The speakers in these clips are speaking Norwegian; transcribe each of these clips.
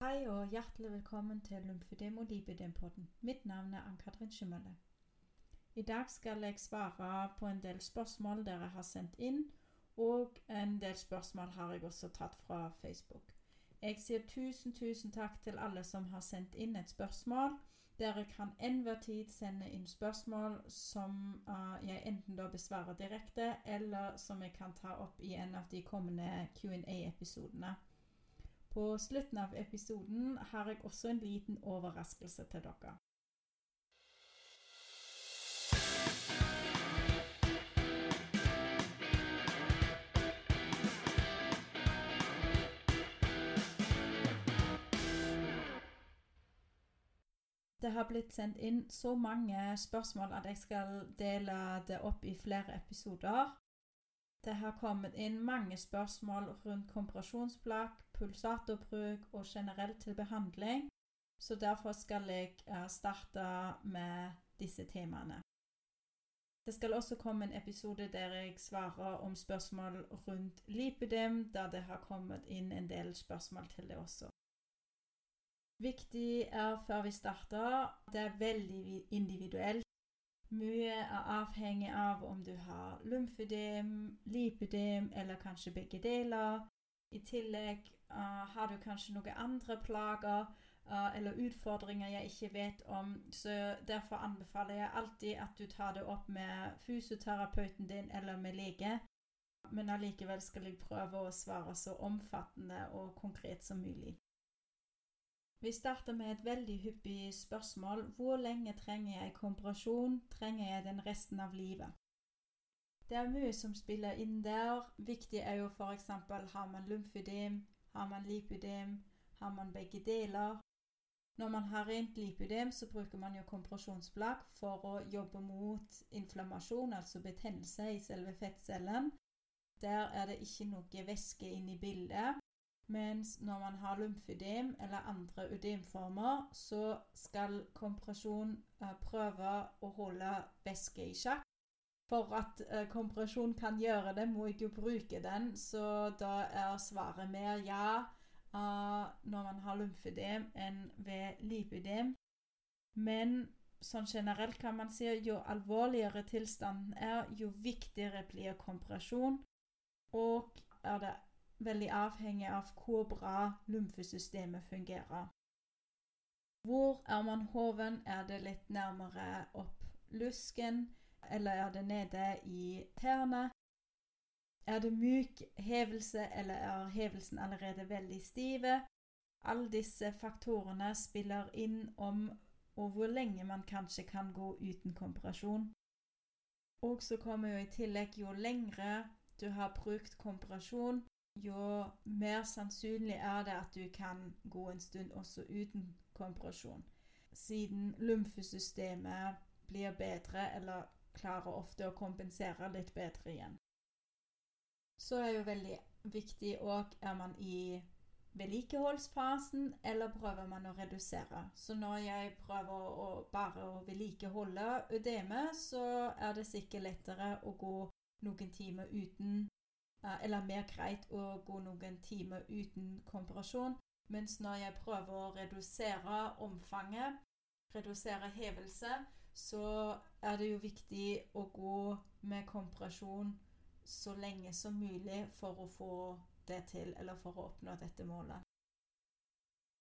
Hei og hjertelig velkommen til Lymfødem og lipødem-podden. Mitt navn er Ann-Katrin Skimmele. I dag skal jeg svare på en del spørsmål dere har sendt inn, og en del spørsmål har jeg også tatt fra Facebook. Jeg sier tusen, tusen takk til alle som har sendt inn et spørsmål. Dere kan enhver tid sende inn spørsmål som uh, jeg enten da besvarer direkte, eller som jeg kan ta opp i en av de kommende Q&A-episodene. På slutten av episoden har jeg også en liten overraskelse til dere. Det har blitt sendt inn så mange spørsmål at jeg skal dele det opp i flere episoder. Det har kommet inn mange spørsmål rundt kompresjonsplagg, pulsatorbruk og generelt til behandling, så derfor skal jeg eh, starte med disse temaene. Det skal også komme en episode der jeg svarer om spørsmål rundt lipidem, da det har kommet inn en del spørsmål til det også. Viktig er før vi starter, det er veldig individuelt. Mye er avhengig av om du har lymfedem, lipedem eller kanskje begge deler. I tillegg uh, har du kanskje noen andre plager uh, eller utfordringer jeg ikke vet om, så derfor anbefaler jeg alltid at du tar det opp med fysioterapeuten din eller med lege. Men allikevel skal jeg prøve å svare så omfattende og konkret som mulig. Vi starter med et veldig hyppig spørsmål. Hvor lenge trenger jeg kompresjon? Trenger jeg den resten av livet? Det er mye som spiller inn der. Viktig er jo f.eks. har man lymfødem, har man lipødem, har man begge deler. Når man har rent lipødem, så bruker man jo kompresjonsplagg for å jobbe mot inflammasjon, altså betennelse i selve fettcellen. Der er det ikke noe væske inne i bildet. Mens når man har lymfødem eller andre ødemformer, så skal kompresjon uh, prøve å holde væske i sjakk. For at uh, kompresjon kan gjøre det, må jeg jo bruke den, så da er svaret mer ja uh, når man har lymfødem enn ved lipødem. Men sånn generelt kan man si jo alvorligere tilstanden er, jo viktigere blir kompresjon. Og er det veldig avhengig av hvor bra lymfesystemet fungerer. Hvor er man hoven? Er det litt nærmere opp lusken, eller er det nede i tærne? Er det myk hevelse, eller er hevelsen allerede veldig stive? Alle disse faktorene spiller inn om og hvor lenge man kanskje kan gå uten kompresjon. Og så kommer jo i tillegg jo lengre du har brukt kompresjon, jo mer sannsynlig er det at du kan gå en stund også uten kompresjon. Siden lymfesystemet blir bedre, eller klarer ofte å kompensere litt bedre igjen. Så er jo veldig viktig òg er man i vedlikeholdsfasen, eller prøver man å redusere. Så når jeg prøver å bare å vedlikeholde ødemet, så er det sikkert lettere å gå noen timer uten eller mer greit å gå noen timer uten kompresjon. Mens når jeg prøver å redusere omfanget, redusere hevelse, så er det jo viktig å gå med kompresjon så lenge som mulig for å få det til, eller for å oppnå dette målet.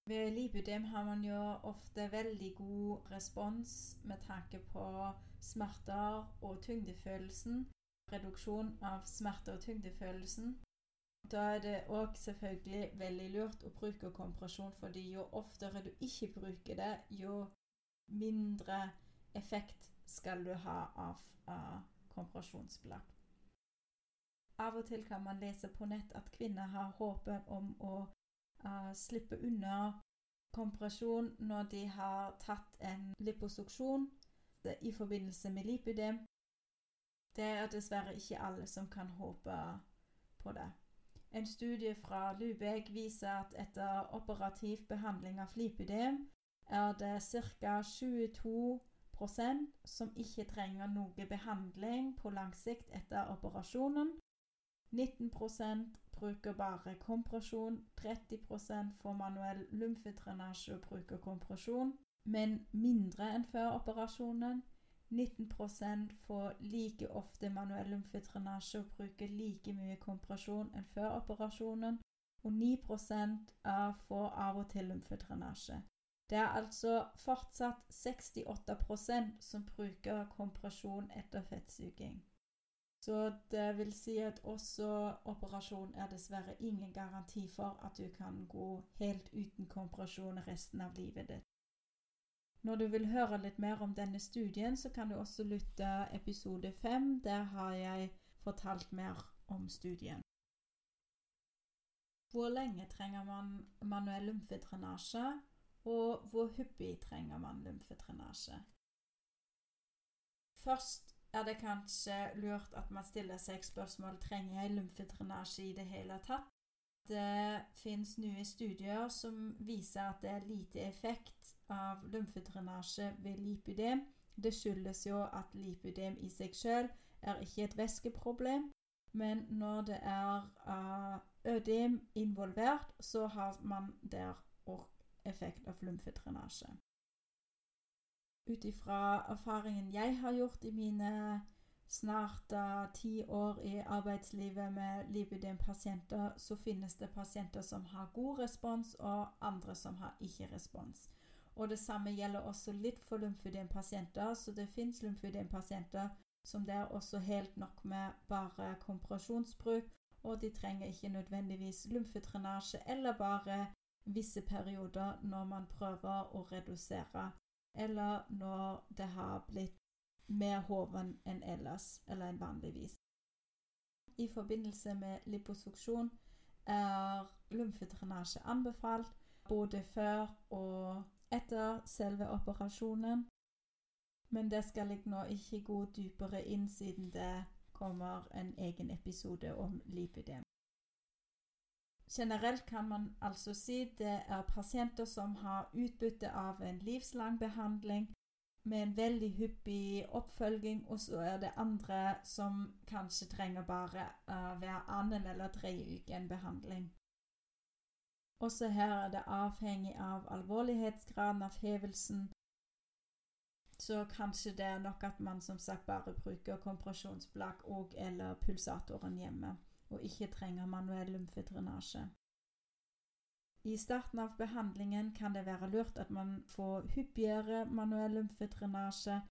Ved libudem har man jo ofte veldig god respons med tanke på smerter og tyngdefølelsen reduksjon av smerte- og tyngdefølelsen. Da er det òg selvfølgelig veldig lurt å bruke kompresjon, fordi jo oftere du ikke bruker det, jo mindre effekt skal du ha av av kompresjonsplagg. Av og til kan man lese på nett at kvinner har håpet om å uh, slippe unna kompresjon når de har tatt en liposuksjon i forbindelse med lipidem, det er dessverre ikke alle som kan håpe på det. En studie fra Lubeg viser at etter operativ behandling av flipidem er det ca. 22% som ikke trenger noe behandling på lang sikt etter operasjonen. 19% bruker bare kompresjon. 30% får manuell lymfetrenasje og bruker kompresjon, men mindre enn før operasjonen. 19% får like ofte manuell lymfedrenasje og bruker like mye kompresjon enn før operasjonen. Og 9 får av og til lymfedrenasje. Det er altså fortsatt 68% som bruker kompresjon etter fettsuging. Så det vil si at også operasjon er dessverre ingen garanti for at du kan gå helt uten kompresjon resten av livet ditt. Når du vil høre litt mer om denne studien, så kan du også lytte episode fem. Der har jeg fortalt mer om studien. Hvor lenge trenger man manuell lymfetrenasje, og hvor hyppig trenger man lymfetrenasje? Først er det kanskje lurt at man stiller seg spørsmål trenger jeg lymfetrenasje i det hele tatt. Det finnes nye studier som viser at det er lite effekt av lymfedrenasje ved lipidem. Det skyldes jo at lipidem i seg selv er ikke et væskeproblem, men når det er uh, ødem involvert, så har man der òg effekt av lymfedrenasje. ut ifra erfaringen jeg har gjort i mine snart uh, ti år i arbeidslivet med lipidem-pasienter, så finnes det pasienter som har god respons, og andre som har ikke respons. Og det samme gjelder også litt for lymfødem-pasienter, så det fins lymfødem-pasienter som det er også helt nok med bare kompresjonsbruk, og de trenger ikke nødvendigvis lymfetrenasje eller bare visse perioder når man prøver å redusere eller når det har blitt mer hoven enn ellers, eller enn vanligvis. I forbindelse med liposuksjon er lymfetrenasje anbefalt både før og etter selve operasjonen, men det skal jeg nå ikke gå dypere inn siden det kommer en egen episode om lipidem. Generelt kan man altså si det er pasienter som har utbytte av en livslang behandling med en veldig hyppig oppfølging, og så er det andre som kanskje trenger bare uh, hver annen eller tredje uke en behandling. Også her er det avhengig av alvorlighetsgraden av hevelsen, så kanskje det er nok at man som sagt bare bruker kompresjonsblakk og eller pulsatoren hjemme og ikke trenger manuell lymfedrenasje. I starten av behandlingen kan det være lurt at man får hyppigere manuell lymfedrenasje,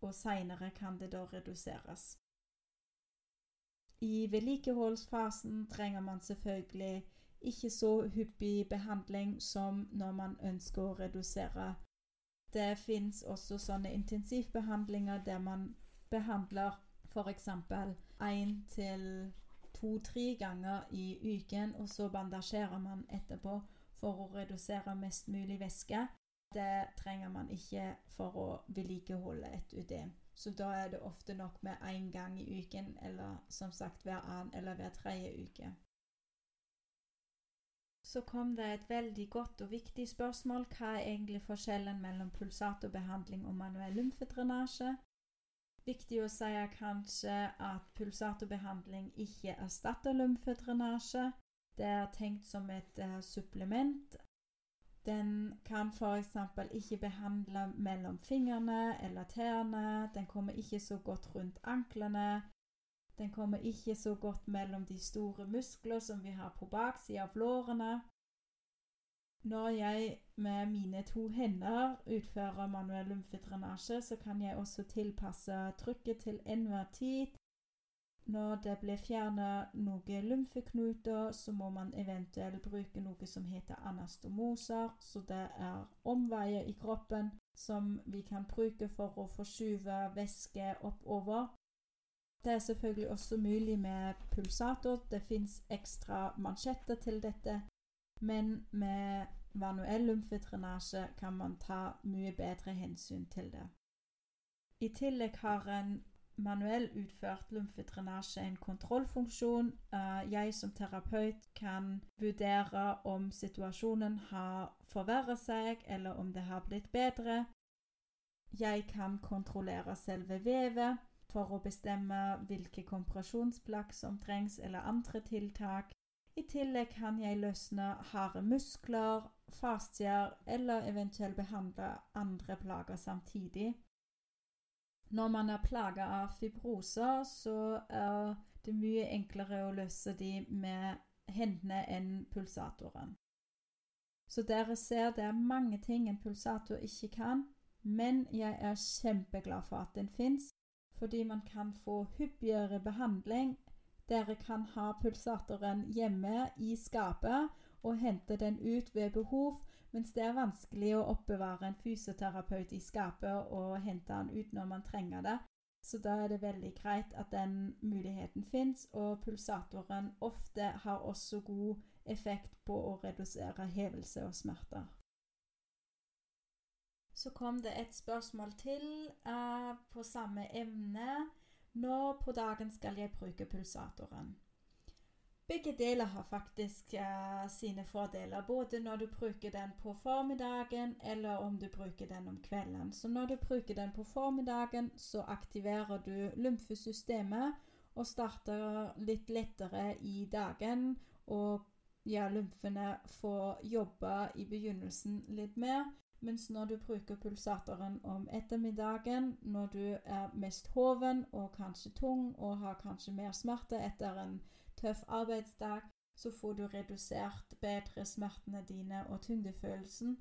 og seinere kan det da reduseres. I vedlikeholdsfasen trenger man selvfølgelig ikke så hyppig behandling som når man ønsker å redusere. Det fins også sånne intensivbehandlinger der man behandler f.eks. én til to-tre ganger i uken, og så bandasjerer man etterpå for å redusere mest mulig væske. Det trenger man ikke for å vedlikeholde et ødem. Så da er det ofte nok med én gang i uken, eller som sagt hver annen eller hver tredje uke. Så kom det et veldig godt og viktig spørsmål. Hva er egentlig forskjellen mellom pulsatorbehandling og manuell lymfedrenasje? Viktig å si er kanskje at pulsatorbehandling ikke erstatter lymfedrenasje. Det er tenkt som et uh, supplement. Den kan f.eks. ikke behandle mellom fingrene eller tærne. Den kommer ikke så godt rundt anklene. Den kommer ikke så godt mellom de store muskler som vi har på baksida av lårene. Når jeg med mine to hender utfører manuell lymfedrenasje, så kan jeg også tilpasse trykket til enhver tid. Når det blir fjernet noen lymfeknuter, så må man eventuelt bruke noe som heter anastomoser, så det er omveier i kroppen som vi kan bruke for å forskyve væske oppover. Det er selvfølgelig også mulig med pulsator. Det fins ekstra mansjetter til dette, men med manuell lymfedrenasje kan man ta mye bedre hensyn til det. I tillegg har en manuell utført lymfedrenasje en kontrollfunksjon. Eh, jeg som terapeut kan vurdere om situasjonen har forverret seg, eller om det har blitt bedre. Jeg kan kontrollere selve vevet for å bestemme hvilke kompresjonsplagg som trengs, eller andre tiltak. I tillegg kan jeg løsne harde muskler, fascier eller eventuelt behandle andre plager samtidig. Når man er plaga av fibroser, så er det mye enklere å løse de med hendene enn pulsatoren. Så dere ser det er mange ting en pulsator ikke kan, men jeg er kjempeglad for at den fins, fordi man kan få hyppigere behandling dere kan ha pulsatoren hjemme i skapet og hente den ut ved behov, mens det er vanskelig å oppbevare en fysioterapeut i skapet og hente den ut når man trenger det. Så da er det veldig greit at den muligheten fins, og pulsatoren ofte har også god effekt på å redusere hevelse og smerter. Så kom det et spørsmål til uh, på samme emne. Når på dagen skal jeg bruke pulsatoren? Begge deler har faktisk uh, sine fordeler, både når du bruker den på formiddagen eller om du bruker den om kvelden. Så når du bruker den på formiddagen, så aktiverer du lymfesystemet og starter litt lettere i dagen. Og ja, lymfene får jobbe i begynnelsen litt mer. Mens når du bruker pulsatoren om ettermiddagen, når du er mest hoven og kanskje tung og har kanskje mer smerte etter en tøff arbeidsdag, så får du redusert bedre smertene dine og tyngdefølelsen.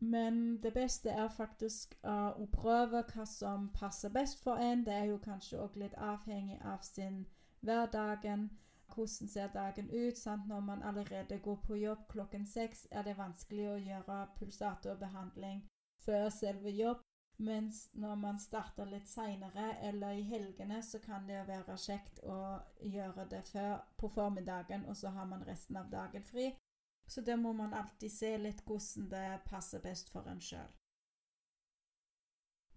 Men det beste er faktisk uh, å prøve hva som passer best for en. Det er jo kanskje òg litt avhengig av sin hverdagen hvordan ser dagen ut? Sant? Når man allerede går på jobb klokken seks, er det vanskelig å gjøre pulsatorbehandling før selve jobb. Mens når man starter litt seinere eller i helgene, så kan det være kjekt å gjøre det før på formiddagen, og så har man resten av dagen fri. Så da må man alltid se litt hvordan det passer best for en sjøl.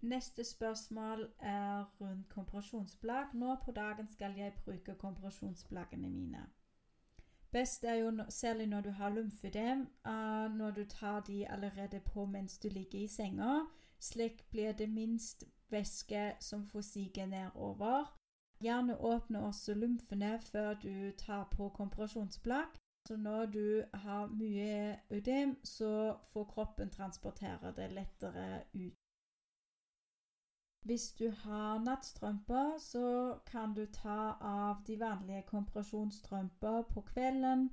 Neste spørsmål er rundt kompresjonsplagg. Nå på dagen skal jeg bruke kompresjonsplaggene mine. Best er jo særlig når du har lymfødem, uh, når du tar de allerede på mens du ligger i senga. Slik blir det minst væske som får sige nedover. Gjerne åpne også lymfene før du tar på kompresjonsplagg. Så når du har mye ødem, så får kroppen transportere det lettere ut. Hvis du har nattstrømper, så kan du ta av de vanlige kompresjonsstrømper på kvelden.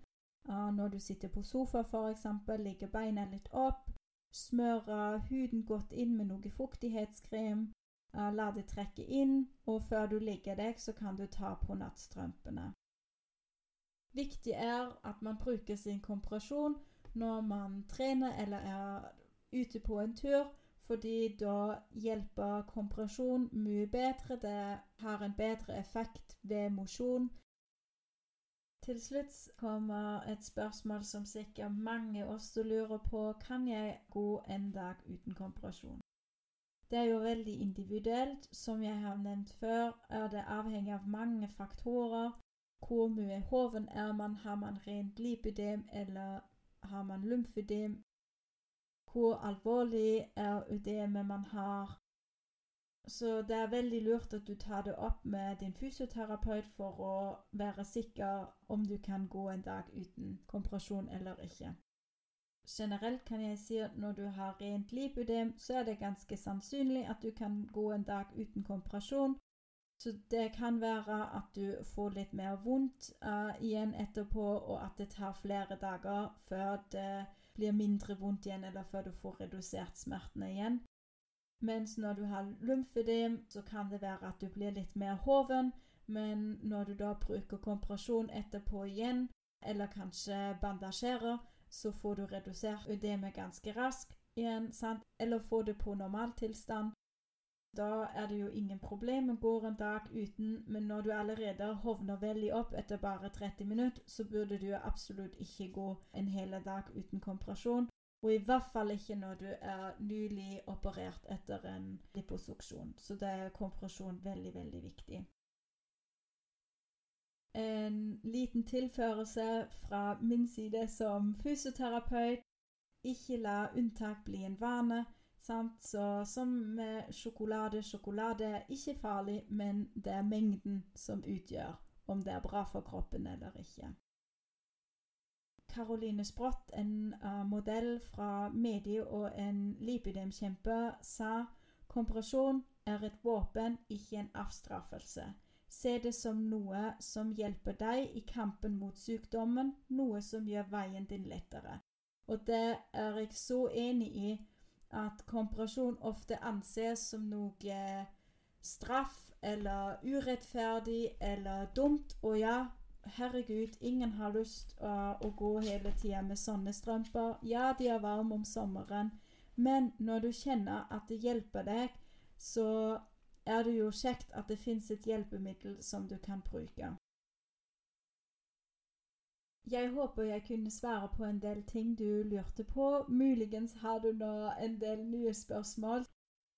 Når du sitter på sofa f.eks., ligger beina litt opp. Smøre huden godt inn med noe fuktighetskrem. La det trekke inn, og før du ligger deg, så kan du ta på nattstrømpene. Viktig er at man bruker sin kompresjon når man trener eller er ute på en tur, fordi da hjelper kompresjon mye bedre. Det har en bedre effekt ved mosjon. Til slutt kommer et spørsmål som sikkert mange også lurer på. Kan jeg gå en dag uten kompresjon? Det er jo veldig individuelt. Som jeg har nevnt før, er det avhengig av mange faktorer. Hvor mye hoven er man? Har man rent lipidem, eller har man lymfødem? Hvor alvorlig er ødemet man har. Så det er veldig lurt at du tar det opp med din fysioterapeut for å være sikker om du kan gå en dag uten kompresjon eller ikke. Generelt kan jeg si at når du har rent lipødem, så er det ganske sannsynlig at du kan gå en dag uten kompresjon. Så det kan være at du får litt mer vondt uh, igjen etterpå, og at det tar flere dager før det blir mindre vondt igjen, eller før du får redusert smertene igjen. Mens når du har lymfedem, så kan det være at du blir litt mer hoven, men når du da bruker kompresjon etterpå igjen, eller kanskje bandasjerer, så får du redusert ødemet ganske raskt igjen, sant? eller får det på normaltilstand. Da er det jo ingen problem å gå en dag uten, men når du allerede hovner veldig opp etter bare 30 minutter, så burde du absolutt ikke gå en hel dag uten kompresjon. Og i hvert fall ikke når du er nylig operert etter en liposuksjon. Så det er kompresjon veldig, veldig viktig. En liten tilførelse fra min side som fysioterapeut. Ikke la unntak bli en vane. Sant? Så som med sjokolade Sjokolade er ikke farlig, men det er mengden som utgjør om det er bra for kroppen eller ikke. Caroline Sprott, en uh, modell fra Medi og en lipidemkjemper, sa kompresjon er et våpen, ikke en avstraffelse. Se det som noe som hjelper deg i kampen mot sykdommen, noe som gjør veien din lettere. Og det er jeg så enig i at kompresjon ofte anses som noe straff eller urettferdig eller dumt. Og ja, herregud, ingen har lyst uh, å gå hele tida med sånne strømper. Ja, de er varme om sommeren, men når du kjenner at det hjelper deg, så er det jo kjekt at det fins et hjelpemiddel som du kan bruke. Jeg håper jeg kunne svare på en del ting du lurte på. Muligens har du nå en del nye spørsmål.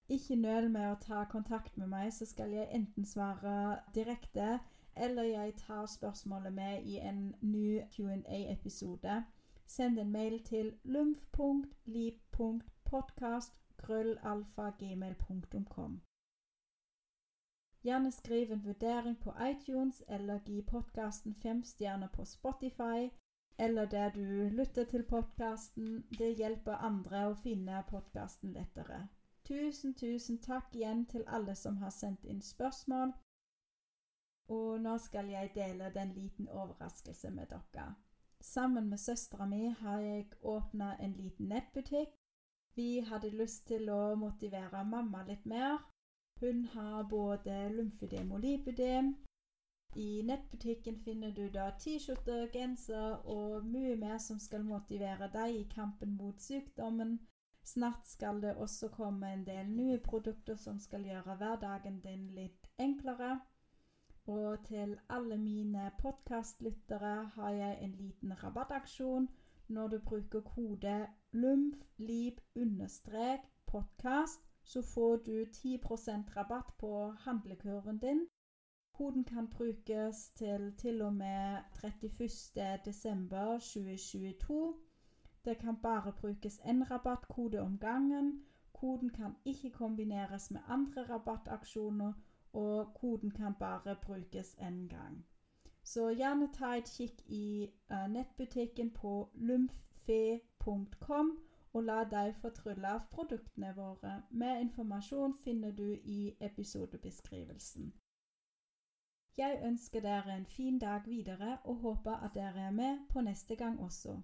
Ikke nøl med å ta kontakt med meg, så skal jeg enten svare direkte, eller jeg tar spørsmålet med i en ny Q&A-episode. Send en mail til lumf.lip.podkast.krøllalfagmail.com. Gjerne skriv en vurdering på iTunes, eller gi podkasten fem stjerner på Spotify, eller der du lytter til podkasten. Det hjelper andre å finne podkasten lettere. Tusen, tusen takk igjen til alle som har sendt inn spørsmål. Og nå skal jeg dele den liten overraskelse med dere. Sammen med søstera mi har jeg åpna en liten nettbutikk. Vi hadde lyst til å motivere mamma litt mer, hun har både lymfedem og lipedem. I nettbutikken finner du da T-skjorter, genser og mye mer som skal motivere deg i kampen mot sykdommen. Snart skal det også komme en del nye produkter som skal gjøre hverdagen din litt enklere. Og til alle mine podkastlyttere har jeg en liten rabattaksjon når du bruker kode lymflib-podkast så får du 10% rabatt på handlekurven din. Koden kan brukes til til og med 31.12.2022. Det kan bare brukes én rabattkode om gangen. Koden kan ikke kombineres med andre rabattaksjoner, og koden kan bare brukes én gang. Så gjerne ta et kikk i uh, nettbutikken på lymfe.com og la deg få trylle av produktene våre. Mer informasjon finner du i episodebeskrivelsen. Jeg ønsker dere en fin dag videre og håper at dere er med på neste gang også.